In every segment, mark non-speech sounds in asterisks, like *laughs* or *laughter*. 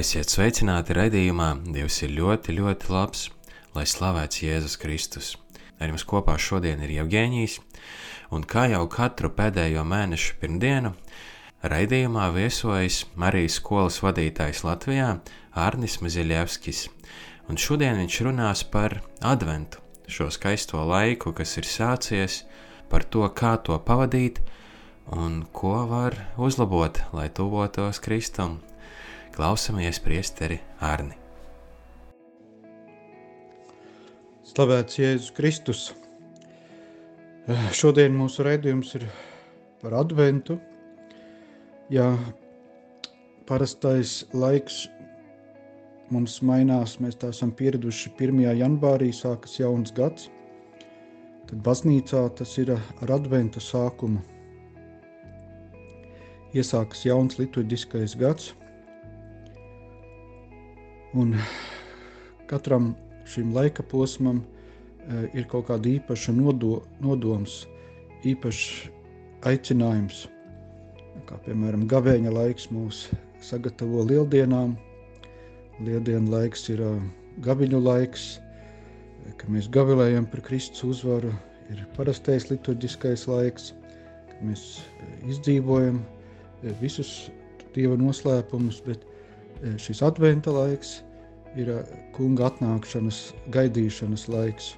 Esiet sveicināti raidījumā, Dievs ir ļoti, ļoti labs, lai slavēts Jēzus Kristus. Ar jums kopā šodien ir Jevģēnijas, un kā jau katru pēdējo mēnešu pirmdienu, raidījumā viesojas Marijas skolas vadītājs Latvijā Arnis Maziļevskis, un šodien viņš runās par adventu, šo skaisto laiku, kas ir sācies, par to, kā to pavadīt un ko var uzlabot, lai tuvotos Kristum Klausamies priesteri Arni. Slavēts Jēzus Kristus. Šodien mūsu raidījums ir par adventu. Ja parastais laiks mums mainās, mēs tā esam pieraduši 1. janvārī sākas jauns gads, tad baznīcā tas ir ar adventu sākumu. Iesākas jauns liturģiskais gads – Un katram šim laika posmam e, ir kaut kāda īpaša nodo, nodoms, īpašs aicinājums. Kā piemēram, gavēņa laiks mūs sagatavo lieldienām. Lieldienu laiks ir uh, gaviņu laiks, kad mēs gavilējam par Kristus uzvaru. Ir parastais liturģiskais laiks, kad mēs izdzīvojam visus Dieva noslēpumus, bet šis adventa laiks ir kunga atnākšanas, gaidīšanas laiks.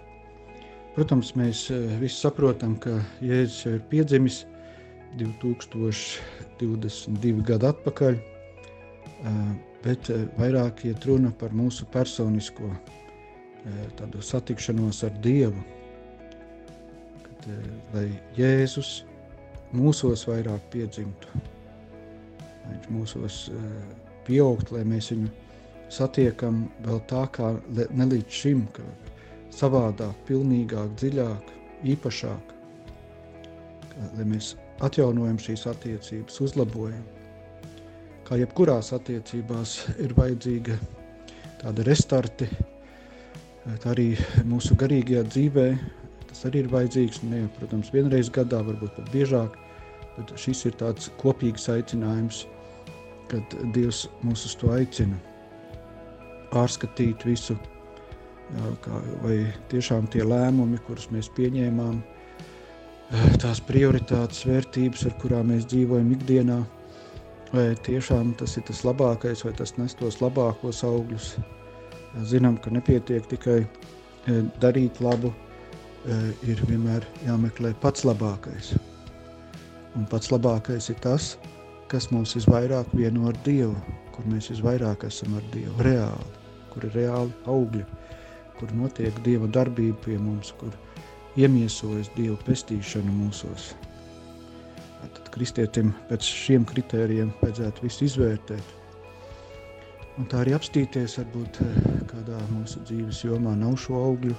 Protams, mēs visi saprotam, ka Jēzus jau ir piedzimis 2022 gadu atpakaļ, bet vairāk iet runa par mūsu personisko tādu satikšanos ar Dievu. Kad, lai Jēzus mūsos vairāk piedzimtu, lai viņš mūsos pieaugt, lai mēs viņu satiekam vēl tā kā ne līdz šim, ka savādāk, pilnīgāk, dziļāk, īpašāk, lai mēs atjaunojam šīs attiecības, uzlabojam. Kā jebkurās attiecībās ir vajadzīga tāda restarti, tā arī mūsu garīgajā dzīvē, tas arī ir vajadzīgs, ne, protams, vienreiz gadā, varbūt pat biežāk, bet šis ir tāds kopīgs aicinājums – kad Dievs mūs uz to aicina pārskatīt visu, kā, vai tiešām tie lēmumi, kurus mēs pieņēmām, tās prioritātes, vērtības, ar kurām mēs dzīvojam ikdienā, vai tiešām tas ir tas labākais, vai tas nes tos labākos augļus. Zinām, ka nepietiek tikai darīt labu, ir vienmēr jāmeklē pats labākais. Un pats labākais ir tas, kas mūs visvairāk vieno ar Dievu, kur mēs visvairāk esam ar Dievu, reāli, kur ir reāli augļi, kur notiek Dieva darbība pie mums, kur iemiesojas Dieva pestīšana mūsos. Tad kristietim pēc šiem kritērijiem vajadzētu visu izvērtēt. Un tā arī apstīties, varbūt kādā mūsu dzīves jomā nav šo augļu,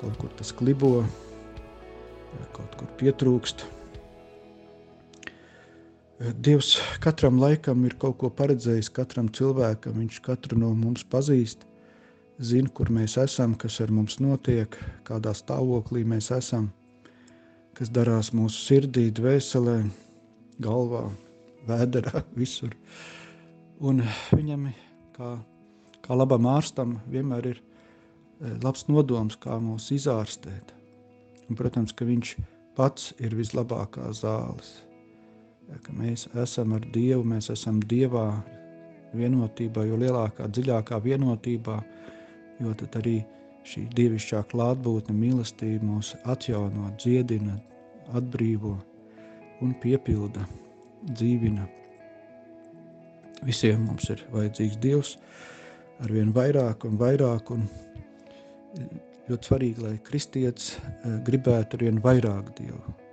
kaut kur tas klibo, kaut kur pietrūkst, Dievs katram laikam ir kaut ko paredzējis, katram cilvēkam. Viņš katru no mums pazīst, zina, kur mēs esam, kas ar mums notiek, kādā stāvoklī mēs esam, kas darās mūsu sirdī, dvēselē, galvā, vēderā, *laughs* visur. Un viņam, kā, kā labam ārstam, vienmēr ir e, labs nodoms, kā mūs izārstēt. Un, protams, ka viņš pats ir vislabākās zāles ka mēs esam ar Dievu, mēs esam Dievā vienotībā, jo lielākā, dziļākā vienotībā, jo tad arī šī dievišķā klātbūtne mīlestība mūs atjauno, dziedina, atbrīvo un piepilda, dzīvina. Visiem mums ir vajadzīgs Dievs ar vien vairāk un vairāk, un ļoti svarīgi, lai kristietis eh, gribētu ar vien vairāk Dievu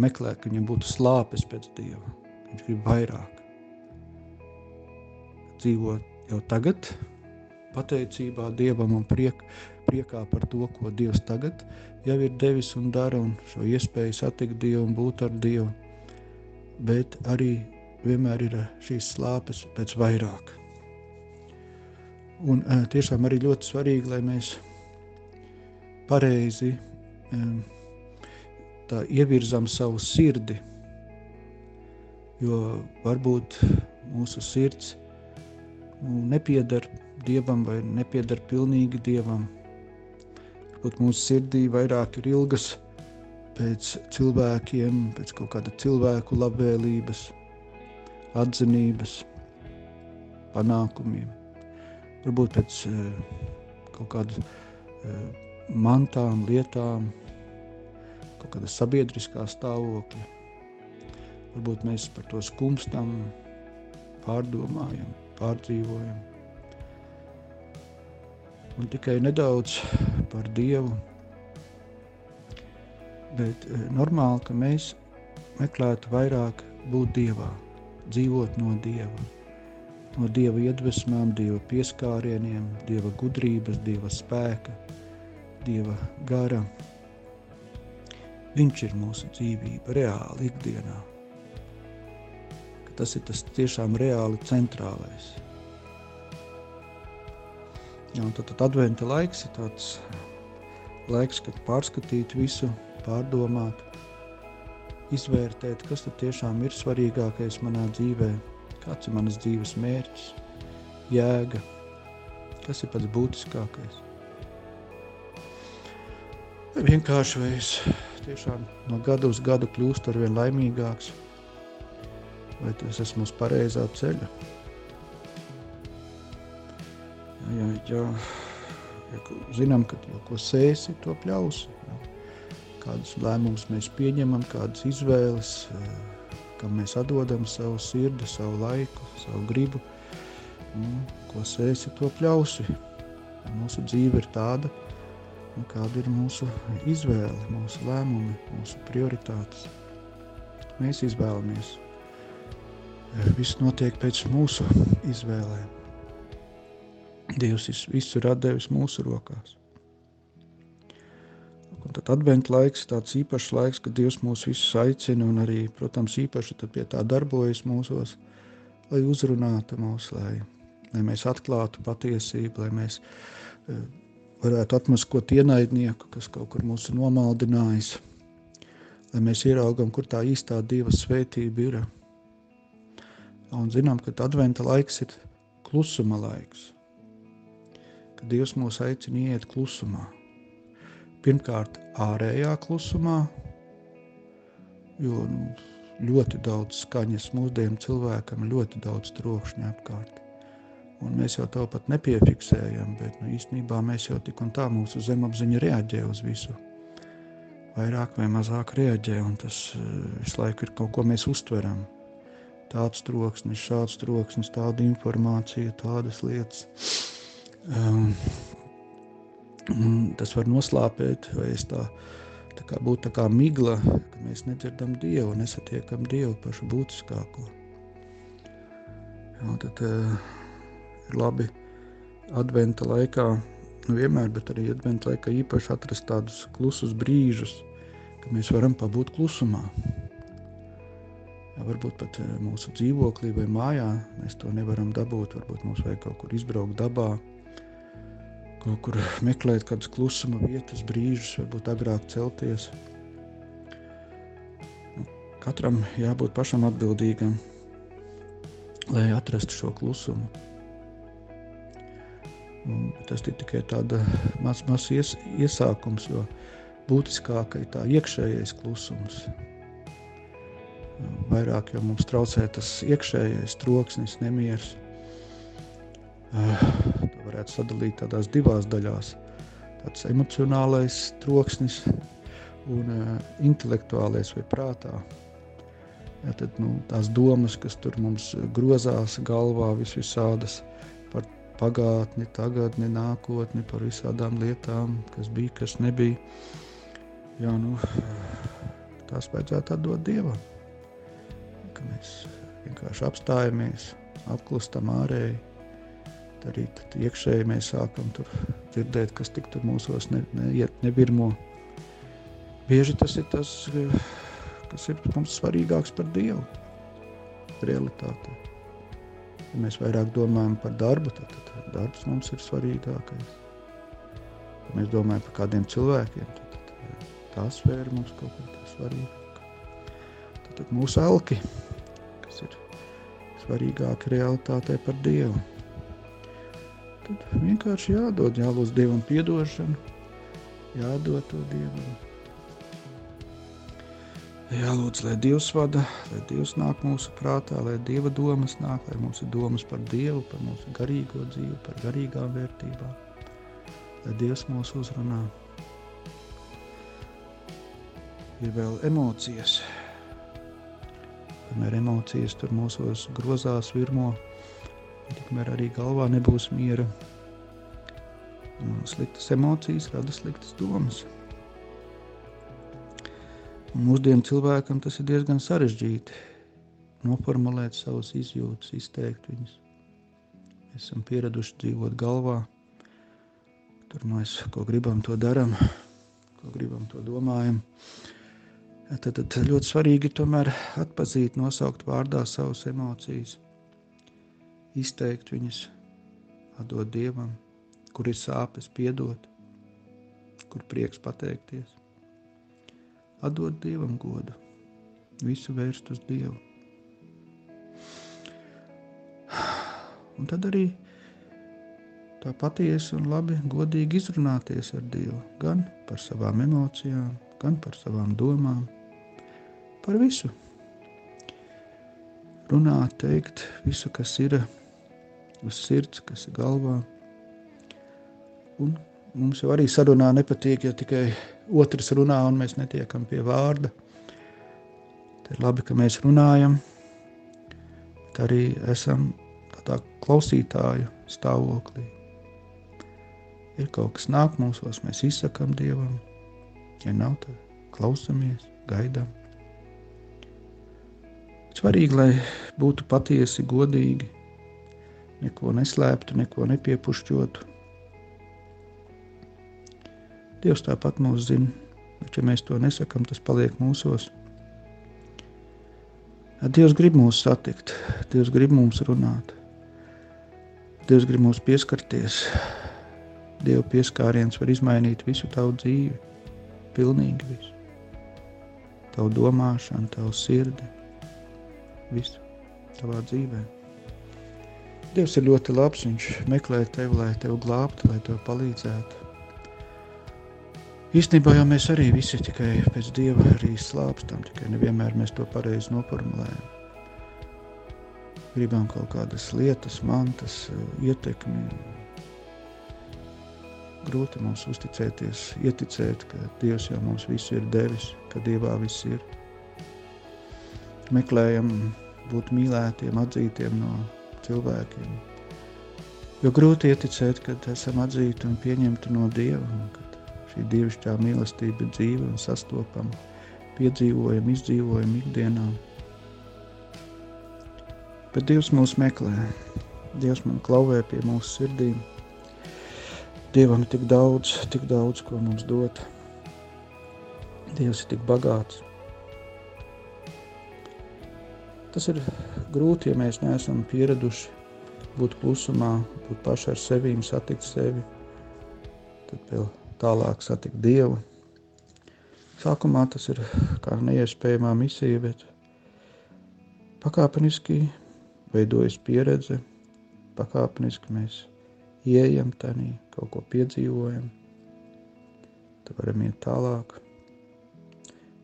meklēt, ka viņam būtu slāpes pēc Dieva. Viņš grib vairāk. Dzīvot jau tagad, pateicībā Dievam un priek, priekā par to, ko Dievs tagad jau ir devis un dara, un šo iespēju satikt Dievu un būt ar Dievu. Bet arī vienmēr ir šīs slāpes pēc vairāk. Un tiešām arī ļoti svarīgi, lai mēs pareizi tā ievirzam savu sirdi, jo varbūt mūsu sirds nu, nepiedar Dievam vai nepiedar pilnīgi Dievam. Varbūt mūsu sirdī vairāk ir ilgas pēc cilvēkiem, pēc kaut kāda cilvēku labvēlības, atzinības, panākumiem. Varbūt pēc kaut kāda mantām, lietām, kaut kāda sabiedriskā stāvokļa. Varbūt mēs par to skumstam, pārdomājam, pārdzīvojam. Un tikai nedaudz par Dievu. Bet e, normāli, ka mēs meklētu vairāk būt Dievā, dzīvot no Dieva. No Dieva iedvesmām, Dieva pieskārieniem, Dieva gudrības, Dieva spēka, Dieva gara. Viņš ir mūsu dzīvība reāli ikdienā. Ka tas ir tas tiešām reāli centrālais. Ja, tad, tad adventa laiks ir tāds laiks, kad pārskatīt visu, pārdomāt, izvērtēt, kas tad tiešām ir svarīgākais manā dzīvē, kāds ir manas dzīves mērķis, jēga, kas ir pats būtiskākais. Vienkārši es tiešām no gada uz gadu kļūstu ar vien laimīgāks, vai es esmu uz pareizā ceļa. Ja, ja, ja zinām, ka jau ko sēsi, to pļausi. Ja. Kādus lēmumus mēs pieņemam, kādas izvēles, kam mēs atdodam savu sirdi, savu laiku, savu gribu. Nu, ko sēsi, to pļausi. Mūsu dzīve ir tāda, un kāda ir mūsu izvēle, mūsu lēmumi, mūsu prioritātes. Mēs izvēlamies. Viss notiek pēc mūsu izvēlēm. Dievs visu ir devis mūsu rokās. Un tad adventa laiks, tāds īpašs laiks, kad Dievs mūs visus aicina un arī, protams, īpaši pie tā darbojas mūsos, lai uzrunātu mūs, lai, lai mēs atklātu patiesību, lai mēs varētu atmaskot ienaidnieku, kas kaut kur mūsu nomaldinājis, lai mēs ieraugam, kur tā īstā Dieva svētība ir. Un zinām, ka adventa laiks ir klusuma laiks, kad Dievs mūs aicina iet klusumā. Pirmkārt, ārējā klusumā, jo nu, ļoti daudz skaņas mūsdienu cilvēkam, ļoti daudz trokšņa apkārt. Un mēs jau to pat nepiefiksējam, bet nu, īstenībā mēs jau tik un tā mūsu zemapziņa reaģē uz visu. Vairāk vai mazāk reaģē, un tas uh, visu laiku ir kaut ko mēs uztveram. Tāds troksnis, šāds troksnis, tāda informācija, tādas lietas. Um, tas var noslāpēt, vai es tā, tā kā būtu tā kā migla, ka mēs nedzirdam Dievu, nesatiekam Dievu pašu būtiskāko. Jā, tad, uh, ir labi adventa laikā, nu vienmēr, bet arī adventa laikā īpaši atrast tādus klusus brīžus, kad mēs varam pabūt klusumā. Jā, varbūt pat eh, mūsu dzīvoklī vai mājā mēs to nevaram dabūt. Varbūt mums vajag kaut kur izbraukt dabā, kaut kur *laughs* meklēt kādus klusuma vietas, brīžus, varbūt agrāk celties. Nu, katram jābūt pašam atbildīgam, lai atrastu šo klusumu. Tas ir tikai tāds mazs maz ies, iesākums, jo būtiskāk ir tā iekšējais klusums. Vairāk jau mums traucē tas iekšējais troksnis, nemieris. To varētu sadalīt tādās divās daļās. Tāds emocionālais troksnis un uh, intelektuālais vai prātā. Ja, tad, nu, tās domas, kas tur mums grozās galvā, vis visādas, pagātni, tagadni, nākotni, par visādām lietām, kas bija, kas nebija. Jā, nu, tās vajadzētu atdot Dievam. Ka mēs vienkārši apstājamies, apklustam ārēji, arī iekšēji mēs sākam dzirdēt, kas tik tur mūsos ne, neiet, nebirmo. Bieži tas ir tas, kas ir mums svarīgāks par Dievu realitātē. Ja mēs vairāk domājam par darbu, tad, tad darbs mums ir svarīgākais. Ja mēs domājam par kādiem cilvēkiem, tad, tad tā sfēra mums kaut kā svarīgāka. Tad, tad mūsu elki, kas ir svarīgāki realitātē par Dievu. Tad vienkārši jādod, jālūdz Dievam piedošanu, jādod to Dievam Jālūdz, lai Dievs vada, lai Dievs nāk mūsu prātā, lai Dieva domas nāk, lai mums ir domas par Dievu, par mūsu garīgo dzīvi, par garīgām vērtībām, lai Dievs mūs uzrunā. Ir vēl emocijas. Kamēr emocijas tur mūsos grozās, virmo, tikmēr arī galvā nebūs miera. Un sliktas emocijas rada sliktas domas. Mūsdienu cilvēkam tas ir diezgan sarežģīti noformulēt savas izjūtas, izteikt viņas. Mēs esam pieraduši dzīvot galvā. Tur mēs ko gribam, to darām, ko gribam, to domājam. Tad, tad ļoti svarīgi tomēr atpazīt, nosaukt vārdā savas emocijas, izteikt viņas, atdot Dievam, kur ir sāpes, piedot, kur prieks pateikties atdot Dievam godu, visu vērst uz Dievu. Un tad arī tā patiesi un labi, godīgi izrunāties ar Dievu, gan par savām emocijām, gan par savām domām, par visu. Runāt, teikt visu, kas ir uz sirds, kas ir galvā. Un mums jau arī sarunā nepatīk, ja tikai otrs runā un mēs netiekam pie vārda. Tad ir labi, ka mēs runājam, bet arī esam tādā klausītāju stāvoklī. Ir kaut kas nāk mūsos, mēs izsakam Dievam. Ja nav, tad klausamies, gaidām. Svarīgi, lai būtu patiesi godīgi, neko neslēptu, neko nepiepušķotu, Dievs tāpat mūs zina, bet ja mēs to nesakām, tas paliek mūsos. Dievs grib mūs satikt, Dievs grib mums runāt, Dievs grib mūs pieskarties. Dieva pieskāriens var izmainīt visu tavu dzīvi, pilnīgi visu. Tavu domāšanu, tavu sirdi, visu tavā dzīvē. Dievs ir ļoti labs, viņš meklē tevi, lai tevi glābtu, lai tev palīdzētu. Īstenībā jau mēs arī visi tikai pēc Dieva arī slāpstam, tikai nevienmēr mēs to pareizi noformulējam. Gribam kaut kādas lietas, mantas, ietekmi. Grūti mums uzticēties, ieticēt, ka Dievs jau mums visu ir devis, ka Dievā viss ir. Meklējam būt mīlētiem, atzītiem no cilvēkiem. Jo grūti ieticēt, kad esam atzīti un pieņemti no Dieva, ka šī dievišķā mīlestība dzīve un sastopama, piedzīvojam, izdzīvojam ikdienā. Bet Dievs mūs meklē, Dievs man klauvē pie mūsu sirdīm. Dievam ir tik daudz, tik daudz, ko mums dot. Dievs ir tik bagāts. Tas ir grūti, ja mēs neesam pieraduši būt klusumā, būt paši ar sevīm, satikt sevi. Tad vēl tālāk satikt Dievu. Sākumā tas ir kā neiespējamā misija, bet pakāpeniski veidojas pieredze, pakāpeniski mēs ieejam tenī, kaut ko piedzīvojam, tad varam iet tālāk.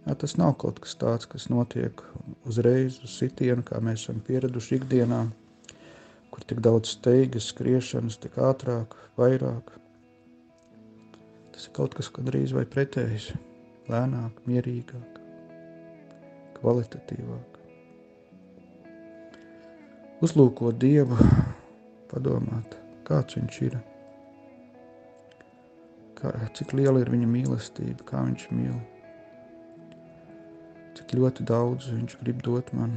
Jā, tas nav kaut kas tāds, kas notiek uzreiz uz sitienu, kā mēs esam pieraduši ikdienā, kur tik daudz steigas, skriešanas, tik ātrāk, vairāk. Tas ir kaut kas, kas drīz vai pretējs, lēnāk, mierīgāk, kvalitatīvāk. Uzlūkot Dievu, padomāt, kāds viņš ir, kā, cik liela ir viņa mīlestība, kā viņš mīl, cik ļoti daudz viņš grib dot man,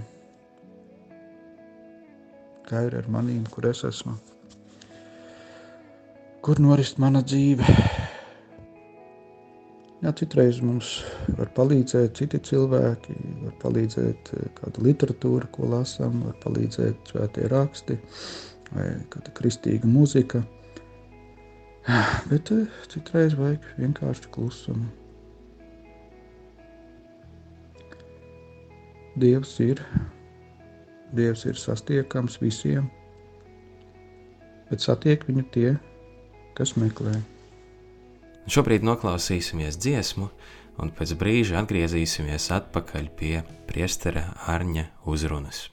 kā ir ar manīm, kur es esmu, kur norist mana dzīve. Jā, citreiz mums var palīdzēt citi cilvēki, var palīdzēt eh, kāda literatūra, ko lasām, var palīdzēt svētie raksti vai kāda kristīga muzika. *sighs* Bet eh, citreiz vajag vienkārši klusumu. Dievs ir, Dievs ir sastiekams visiem, bet satiek viņu tie, kas meklē viņu. Šobrīd noklausīsimies dziesmu, un pēc brīža atgriezīsimies atpakaļ pie priestera Arņa uzrunas.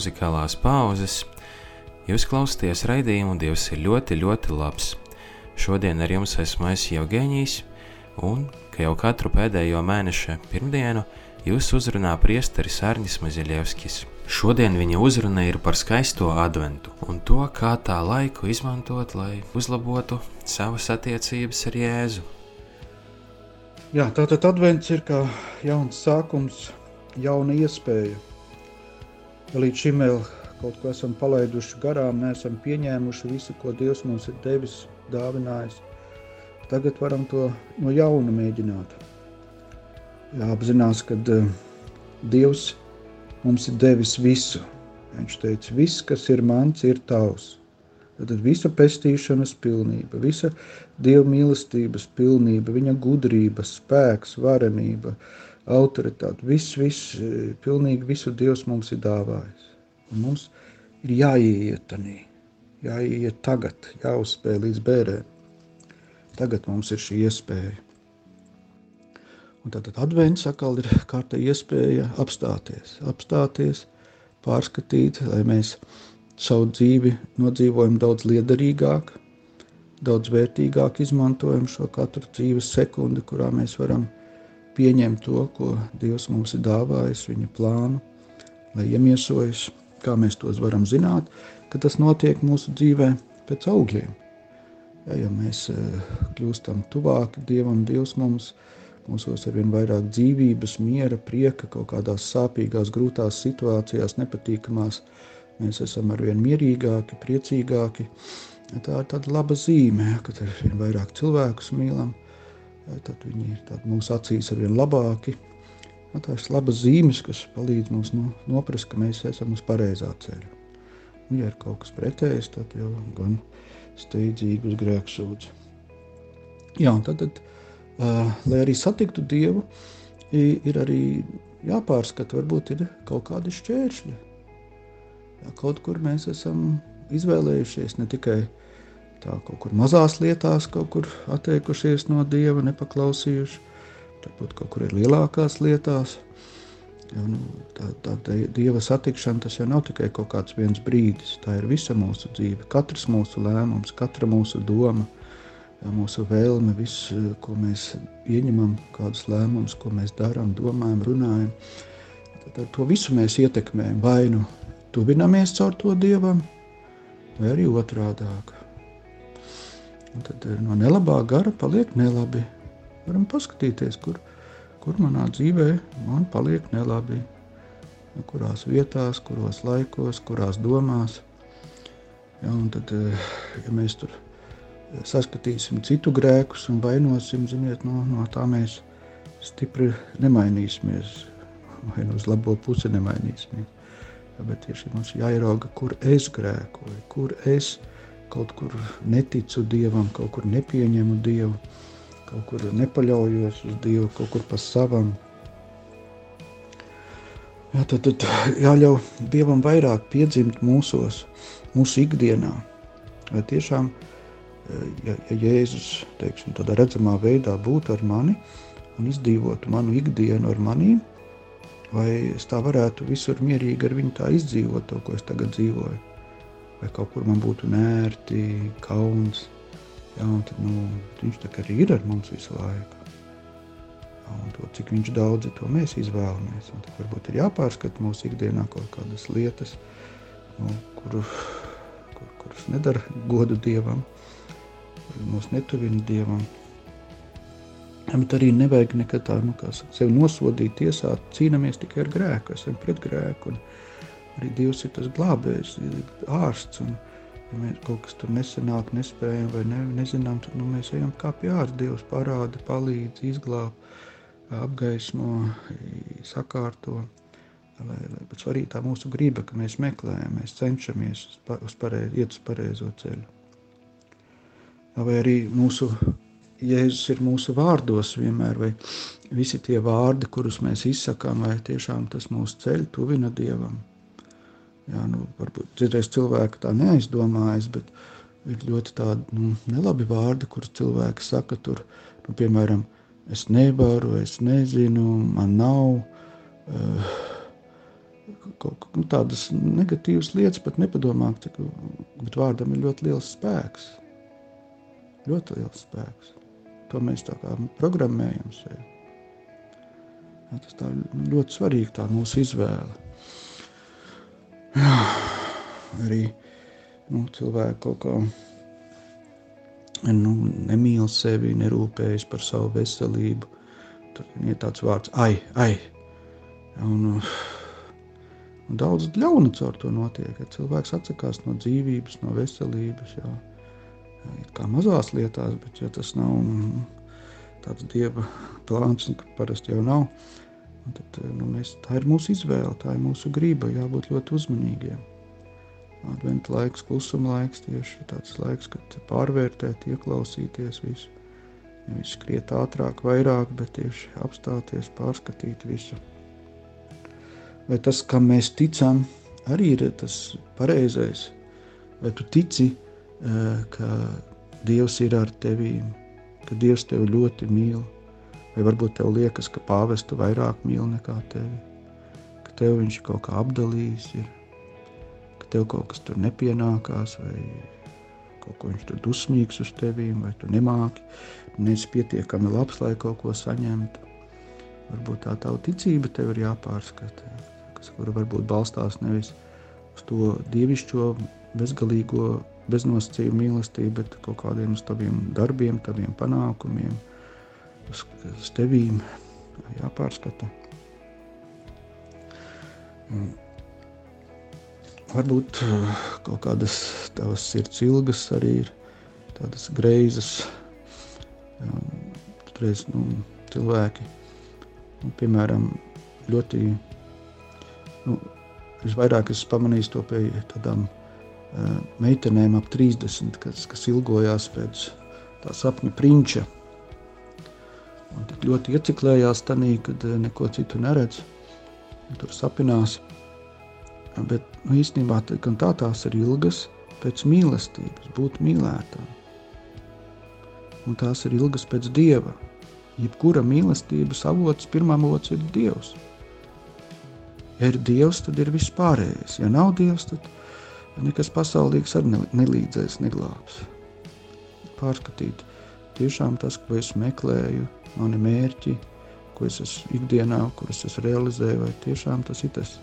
Muzikālās pauzes. Jūs klausāties raidījumu, Dievs ir ļoti, ļoti labs. Šodien ar jums esmu es Jevgeņijs, un, ka jau katru pēdējo mēneša pirmdienu, jūs uzrunā priesteris Arnis Maziļevskis. Šodien viņa uzruna ir par skaisto adventu un to, kā tā laiku izmantot, lai uzlabotu savas attiecības ar Jēzu. Jā, tātad advents ir kā jauns sākums, jauna iespēja. Līdz šim vēl kaut ko esam palaiduši garām, neesam pieņēmuši visu, ko Dievs mums ir devis, dāvinājis. Tagad varam to no jauna mēģināt. Jāapzinās, ka uh, Dievs mums ir devis visu. Viņš teica, viss, kas ir mans, ir tavs. Tad visa pestīšanas pilnība, visa dieva mīlestības pilnība, viņa gudrība, spēks, varenība, autoritāte, viss, viss, pilnīgi visu Dievs mums ir dāvājis. Un mums ir jāieiet tanī, jāieiet tagad, jāuzspēj līdz bērēm. Tagad mums ir šī iespēja. Un tad advents atkal ir kārta iespēja apstāties, apstāties, pārskatīt, lai mēs savu dzīvi nodzīvojam daudz liederīgāk, daudz vērtīgāk izmantojam šo katru dzīves sekundi, kurā mēs varam pieņemt to, ko Dievs mums ir dāvājis, viņa plānu, lai iemiesojas, kā mēs tos varam zināt, ka tas notiek mūsu dzīvē pēc augļiem. Ja, ja mēs uh, kļūstam tuvāki Dievam, Dievs mums mūsos ar vien vairāk dzīvības, miera, prieka, kaut kādās sāpīgās, grūtās situācijās, nepatīkamās, mēs esam arvien mierīgāki, priecīgāki. Tā ir tāda laba zīme, ja, kad ar vien vairāk cilvēkus mīlam, tad viņi ir mūsu acīs arvien labāki. Ja, tā ir labas zīmes, kas palīdz mums no, noprast, ka mēs esam uz pareizā ceļa. Un, ja ir kaut kas pretējs, tad jau gan steidzīgi uz grēku sūdz. Jā, tad, tad uh, lai arī satiktu Dievu, ir arī jāpārskata, varbūt ir kaut kādi šķēršļi, Ja, kaut kur mēs esam izvēlējušies ne tikai tā kaut kur mazās lietās, kaut kur atteikušies no Dieva, nepaklausījuši, varbūt kaut kur ir lielākās lietās. Ja, nu, tā, tā, Dieva satikšana tas jau nav tikai kaut kāds viens brīdis, tā ir visa mūsu dzīve, katrs mūsu lēmums, katra mūsu doma, ja, mūsu vēlme, viss, ko mēs ieņemam, kādus lēmumus, ko mēs darām, domājam, runājam. Tad, to visu mēs ietekmējam vai nu tuvinamies caur to dievam, vai arī otrādāk. Un tad eh, no nelabā gara paliek nelabi. Varam paskatīties, kur, kur manā dzīvē man paliek nelabi. Kurās vietās, kuros laikos, kurās domās. Ja, tad, eh, ja mēs tur saskatīsim citu grēkus un vainosim, ziniet, no, no tā mēs stipri nemainīsimies. Vai nu uz labo pusi nemainīsimies bet tieši mums jāierauga, kur es grēkoju, kur es kaut kur neticu Dievam, kaut kur nepieņemu Dievu, kaut kur nepaļaujos uz Dievu, kaut kur pa savam. Jā, tad, tad jāļauj Dievam vairāk piedzimt mūsos, mūsu ikdienā. Vai tiešām, ja, ja Jēzus, teiksim, tādā redzamā veidā būtu ar mani un izdzīvotu manu ikdienu ar manīm, Vai es tā varētu visur mierīgi ar viņu tā izdzīvot, to, ko es tagad dzīvoju? Vai kaut kur man būtu nērti, kauns? Jā, tad, nu, viņš tā arī ir ar mums visu laiku. Jā, to, cik viņš daudz to mēs izvēlamies. Un tad varbūt ir jāpārskata mūsu ikdienā kaut kādas lietas, nu, kuru, kur, kuras nedara godu Dievam, mūs netuvina Dievam. Bet arī nevajag nekad tā, nu, kā sevi nosodīt, tiesāt, cīnāmies tikai ar grēku, esam pret grēku. Arī Dievs ir tas glābējs, ārsts. Un, ja mēs kaut kas tur nesenāk, nespējam vai ne, nezinām, tad nu, mēs ejam kā pie ārsta. Dievs parāda, palīdz, izglāb, apgaismo, sakārto. Lai, lai, bet svarīgi tā mūsu griba, ka mēs meklējam, mēs cenšamies uz pareiz, iet uz pareizo ceļu. Vai arī mūsu Jēzus ir mūsu vārdos vienmēr, vai visi tie vārdi, kurus mēs izsakām, vai tiešām tas mūsu ceļ tuvina Dievam. Jā, nu, varbūt citreiz cilvēki tā neaizdomājas, bet ir ļoti tādi nu, nelabi vārdi, kurus cilvēki saka tur, nu, piemēram, es nevaru, es nezinu, man nav, uh, kaut nu, tādas negatīvas lietas, pat nepadomāt, bet vārdam ir ļoti liels spēks. Ļoti liels spēks. To mēs tā kā programmējam sevi. Tas tā ļoti svarīgi, tā mūsu izvēle. *sighs* Arī nu, cilvēki kaut kā nu, nemīl sevi, nerūpējas par savu veselību. Tur ir tāds vārds, ai, ai. Un, *sighs* un daudz ļauna caur to notiek. Ja cilvēks atsakās no dzīvības, no veselības, jā, kā mazās lietās, bet ja tas nav mm, tāds dieva plāns, parasti jau nav, tad nu, mēs, tā ir mūsu izvēle, tā ir mūsu grība, jābūt ļoti uzmanīgiem. Adventa laiks, klusuma laiks, tieši tāds laiks, kad pārvērtēt, ieklausīties visu. Nevis skriet ātrāk, vairāk, bet tieši apstāties, pārskatīt visu. Vai tas, kam mēs ticam, arī ir tas pareizais? Vai tu tici, eh, ka Dievs ir ar tevi, ka Dievs tevi ļoti mīl? Vai varbūt tev liekas, ka pāvestu vairāk mīl nekā tevi, ka tev viņš kaut kā apdalījis ir? Tev kaut kas tur nepienākās, vai kaut ko viņš tur dusmīgs uz tevīm, vai tu nemāki, neesi pietiekami labs, lai kaut ko saņemtu. Varbūt tā tava ticība tev ir jāpārskata, kas kura varbūt balstās nevis uz to dievišķo, bezgalīgo, beznosacījumu mīlestību, bet kaut kādiem uz taviem darbiem, taviem panākumiem, uz, uz tevīm jāpārskata. Un Varbūt uh, kaut kādas tavas sirds ilgas arī ir tādas greizas. Reiz, nu, cilvēki, nu, piemēram, ļoti nu, visvairāk es pamanīju to pie tādām uh, meitenēm ap 30, kas, kas ilgojās pēc tā sapņa prinča. Un tik ļoti ieciklējās tanī, kad uh, neko citu neredz. Tur sapinās. Bet nu, īstenībā tā tās ir ilgas pēc mīlestības, būt mīlētām. Un tās ir ilgas pēc dieva. Jebkura mīlestības avots, pirmā avots ir dievs. Ja ir dievs, tad ir viss pārējais. Ja nav dievs, tad nekas pasaulīgs arī nelīdzēs, neglābs. Pārskatīt tiešām tas, ko es meklēju, mani mērķi, ko es esmu ikdienā, kurus es realizēju, vai tiešām tas ir tas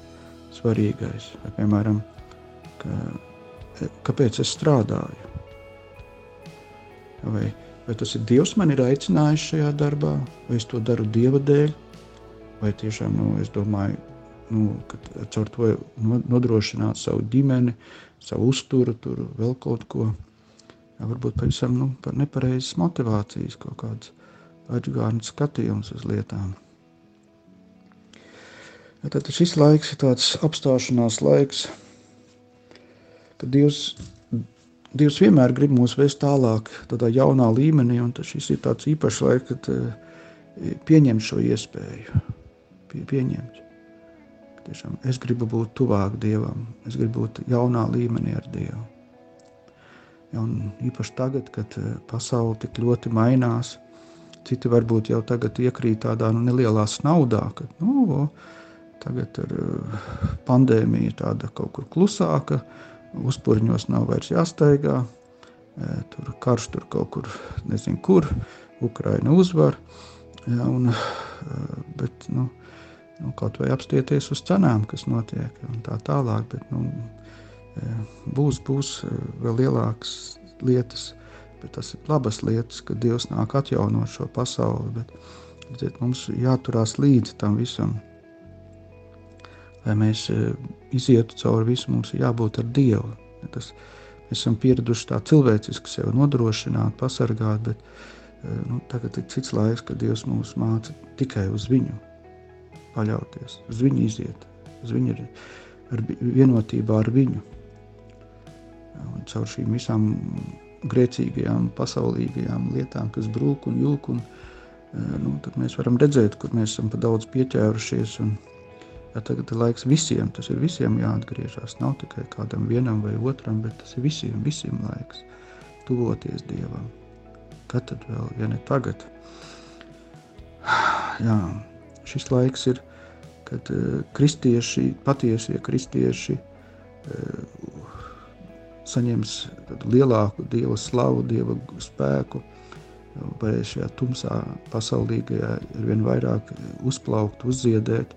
svarīgais. Vai, piemēram, ka, kāpēc es strādāju? Vai, vai tas ir Dievs man ir aicinājis šajā darbā, vai es to daru Dieva dēļ, vai tiešām nu, es domāju, nu, ka caur to nodrošināt savu ģimeni, savu uzturu, tur vēl kaut ko. Jā, varbūt pavisam nu, par nepareizas motivācijas, kaut kāds atgādājums skatījums uz lietām. Tad šis laiks ir tāds apstāšanās laiks, kad Dievs, Dievs vienmēr grib mūs vest tālāk, tādā jaunā līmenī, un šis ir tāds īpašs laiks, kad eh, pieņemt šo iespēju, pie, pieņemt. Tiešām, es gribu būt tuvāk Dievam, es gribu būt jaunā līmenī ar Dievu. Ja, īpaši tagad, kad eh, pasaule tik ļoti mainās, citi varbūt jau tagad iekrīt tādā nu, nelielā snaudā, ka, nu, Tagad ir eh, pandēmija tāda kaut kur klusāka, uzpūriņos nav vairs jāsteigā. Eh, tur karš tur kaut kur, nezinu, kur Ukraina uzvar. Ja, un, eh, bet, nu, nu, kaut vai apstieties uz cenām, kas notiek, un tā tālāk. Bet, nu, būs, būs vēl lielākas lietas, bet tas ir labas lietas, ka Dievs nāk atjaunot šo pasauli. Bet, bet mums jāturās līdzi tam visam lai mēs e, izietu cauri visu, mums ir jābūt ar Dievu. Tas, mēs esam pieraduši tā cilvēciski sevi nodrošināt, pasargāt, bet e, nu, tagad ir cits laiks, kad Dievs mūs māca tikai uz viņu paļauties, uz viņu iziet, uz viņu ar, ar vienotībā ar viņu. Un caur šīm visām grēcīgajām, pasaulīgajām lietām, kas brūk un jūk, un, e, nu, tad mēs varam redzēt, kur mēs esam pa daudz pieķērušies un, Ja tagad ir laiks visiem, tas ir visiem jāatgriežas. Nav tikai kādam vienam vai otram, bet tas ir visiem, visiem laiks tuvoties Dievam. Kad tad vēl, ja ne tagad? *sighs* Jā, šis laiks ir kad uh, kristieši, patiesie kristieši uh, saņems lielāku Dieva slavu, Dieva spēku, varēs šajā tumsā pasaulīgajā ir vien vairāk uzplaukt, uzziedēt,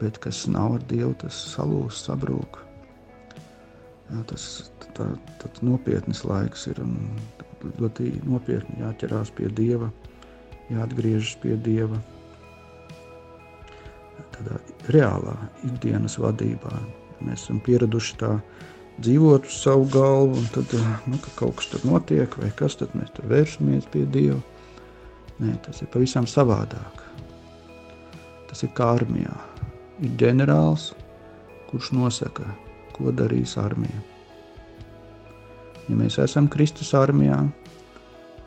bet kas nav ar Dievu, tas salūs, sabrūk. Jā, tas tā, tā nopietnas laiks ir un ļoti nopietni jāķerās pie Dieva, jāatgriežas pie Dieva. Tādā reālā ikdienas vadībā. Mēs esam pieraduši tā dzīvot uz savu galvu, un tad nu, ka kaut kas tur notiek, vai kas tad mēs tur vēršamies pie Dieva. Nē, tas ir pavisam savādāk. Tas ir kā armijā. Ir ģenerālis, kurš nosaka, ko darīs armija. Ja mēs esam Kristus armijā,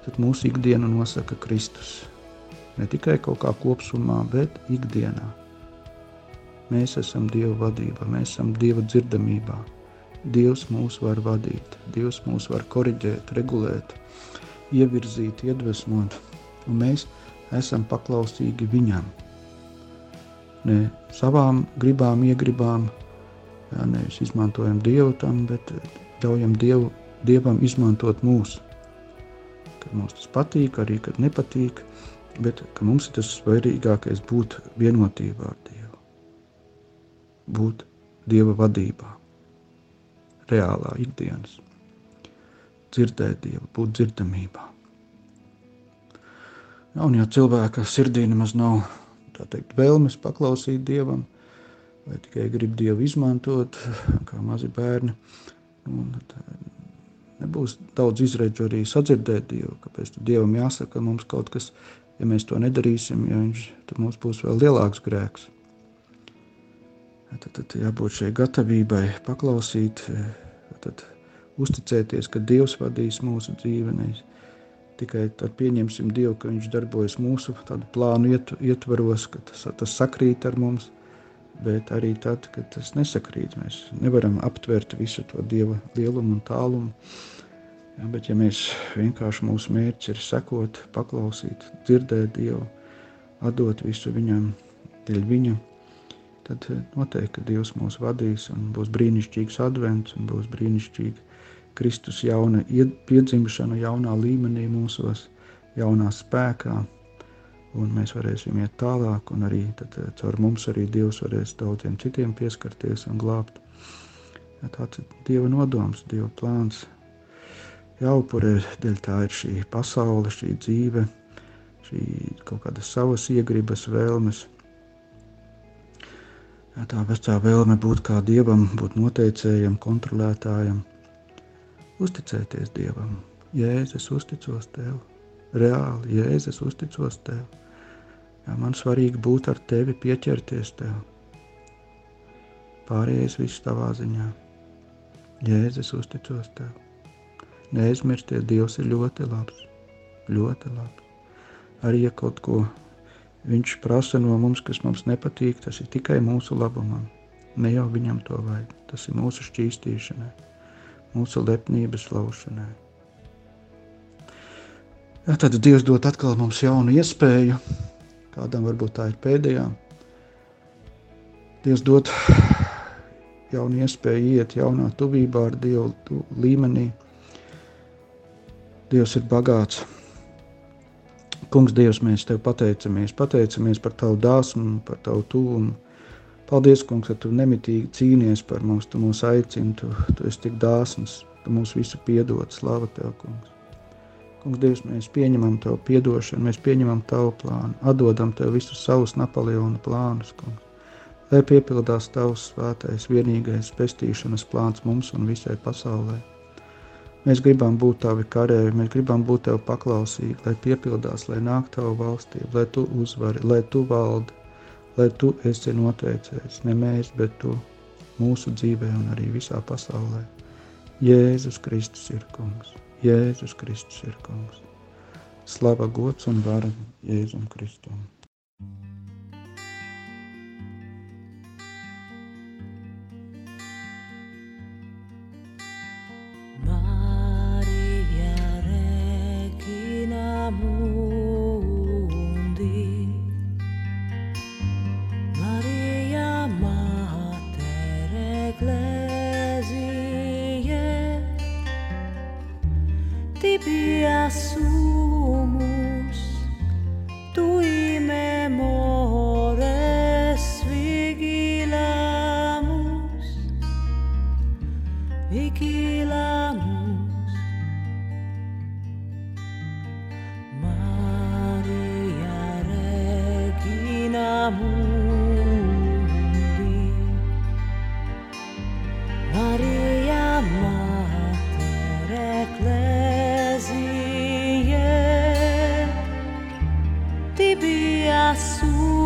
tad mūsu ikdienu nosaka Kristus. Ne tikai kaut kā kopsumā, bet ikdienā. Mēs esam Dieva vadībā, mēs esam Dieva dzirdamībā. Dievs mūs var vadīt, Dievs mūs var koriģēt, regulēt, ievirzīt, iedvesmot, un mēs esam paklausīgi Viņam. Ne savām gribām, iegribām, jā, nevis izmantojam Dievu tam, bet ļaujam Dievu Dievam izmantot mūsu. Kad mums tas patīk, arī kad nepatīk, bet mums ir tas svarīgākais būt vienotībā ar Dievu. Būt Dieva vadībā, reālā ikdienas, dzirdēt Dievu, būt dzirdamībā. Ja, un ja cilvēka sirdī nemaz nav teikt, vēlmes paklausīt Dievam, vai tikai grib Dievu izmantot, kā mazi bērni, un nebūs daudz izredzu arī sadzirdēt Dievu. Kāpēc Dievam jāsaka mums kaut kas, ja mēs to nedarīsim, ja viņš, tad mums būs vēl lielāks grēks. Tad, tad jābūt šai gatavībai paklausīt, tad uzticēties, ka Dievs vadīs mūsu dzīvi. Nevis tikai tad pieņemsim Dievu, ka Viņš darbojas mūsu plānu ietvaros, ka tas, tas sakrīt ar mums bet arī tad, kad tas nesakrīt. Mēs nevaram aptvert visu to dieva lielumu un tālumu. Ja, bet, ja mēs vienkārši mūsu mērķis ir sekot, paklausīt, dzirdēt Dievu, atdot visu viņam, dēļ viņa, tad eh, noteikti Dievs mūs vadīs un būs brīnišķīgs advents un būs brīnišķīga Kristus jauna piedzimšana jaunā līmenī mūsos, jaunā spēkā un mēs varēsim iet tālāk, un arī tad, eh, caur mums arī Dievs varēs daudziem citiem pieskarties un glābt. Ja tāds ir Dieva nodoms, Dieva plāns. Jāupurē, dēļ tā ir šī pasaule, šī dzīve, šī kaut kādas savas iegribas, vēlmes. Tā vecā vēlme būt kā Dievam, būt noteicējam, kontrolētājam, uzticēties Dievam. Jēzus, uzticos Tev reāli, Jēzus, uzticos Tev. Jā, man svarīgi būt ar Tevi, pieķerties Tev. Pārējais viss tavā ziņā. Jēzus, uzticos Tev. Neaizmirsties, Dievs ir ļoti labs, ļoti labs. Arī ja kaut ko Viņš prasa no mums, kas mums nepatīk, tas ir tikai mūsu labumam. Ne jau viņam to vajag. Tas ir mūsu šķīstīšanai, mūsu lepnības laušanai. Ja, tad Dievs dod atkal mums jaunu iespēju, kādam varbūt tā ir pēdējā. Dievs dod jaunu iespēju iet jaunā tuvībā ar Dievu līmenī. Dievs ir bagāts. Kungs, Dievs, mēs Tev pateicamies, pateicamies par Tavu dāsmu, par Tavu tuvumu. Paldies, Kungs, ka Tu nemitīgi cīnies par mums, Tu mūs aicini, Tu, tu esi tik dāsns, Tu mūs visu piedod, slava Tev, Kungs. Kungs, Dievs, mēs pieņemam Tavu piedošanu, mēs pieņemam Tavu plānu, atdodam Tev visus savus Napoleona plānus, Kungs. Lai piepildās Tavs svētais, vienīgais pestīšanas plāns mums un visai pasaulē. Mēs gribam būt Tavi karēji, mēs gribam būt Tev paklausīgi, lai piepildās, lai nāk Tavu valstību, lai Tu uzvari, lai Tu valdi, lai Tu esi noteicējis, ne mēs, bet Tu mūsu dzīvē un arī visā pasaulē. Jēzus Kristus ir kungs. Jēzus Kristus ir kungs. Slava, gods un vara Jēzum Kristum. tibiaçu.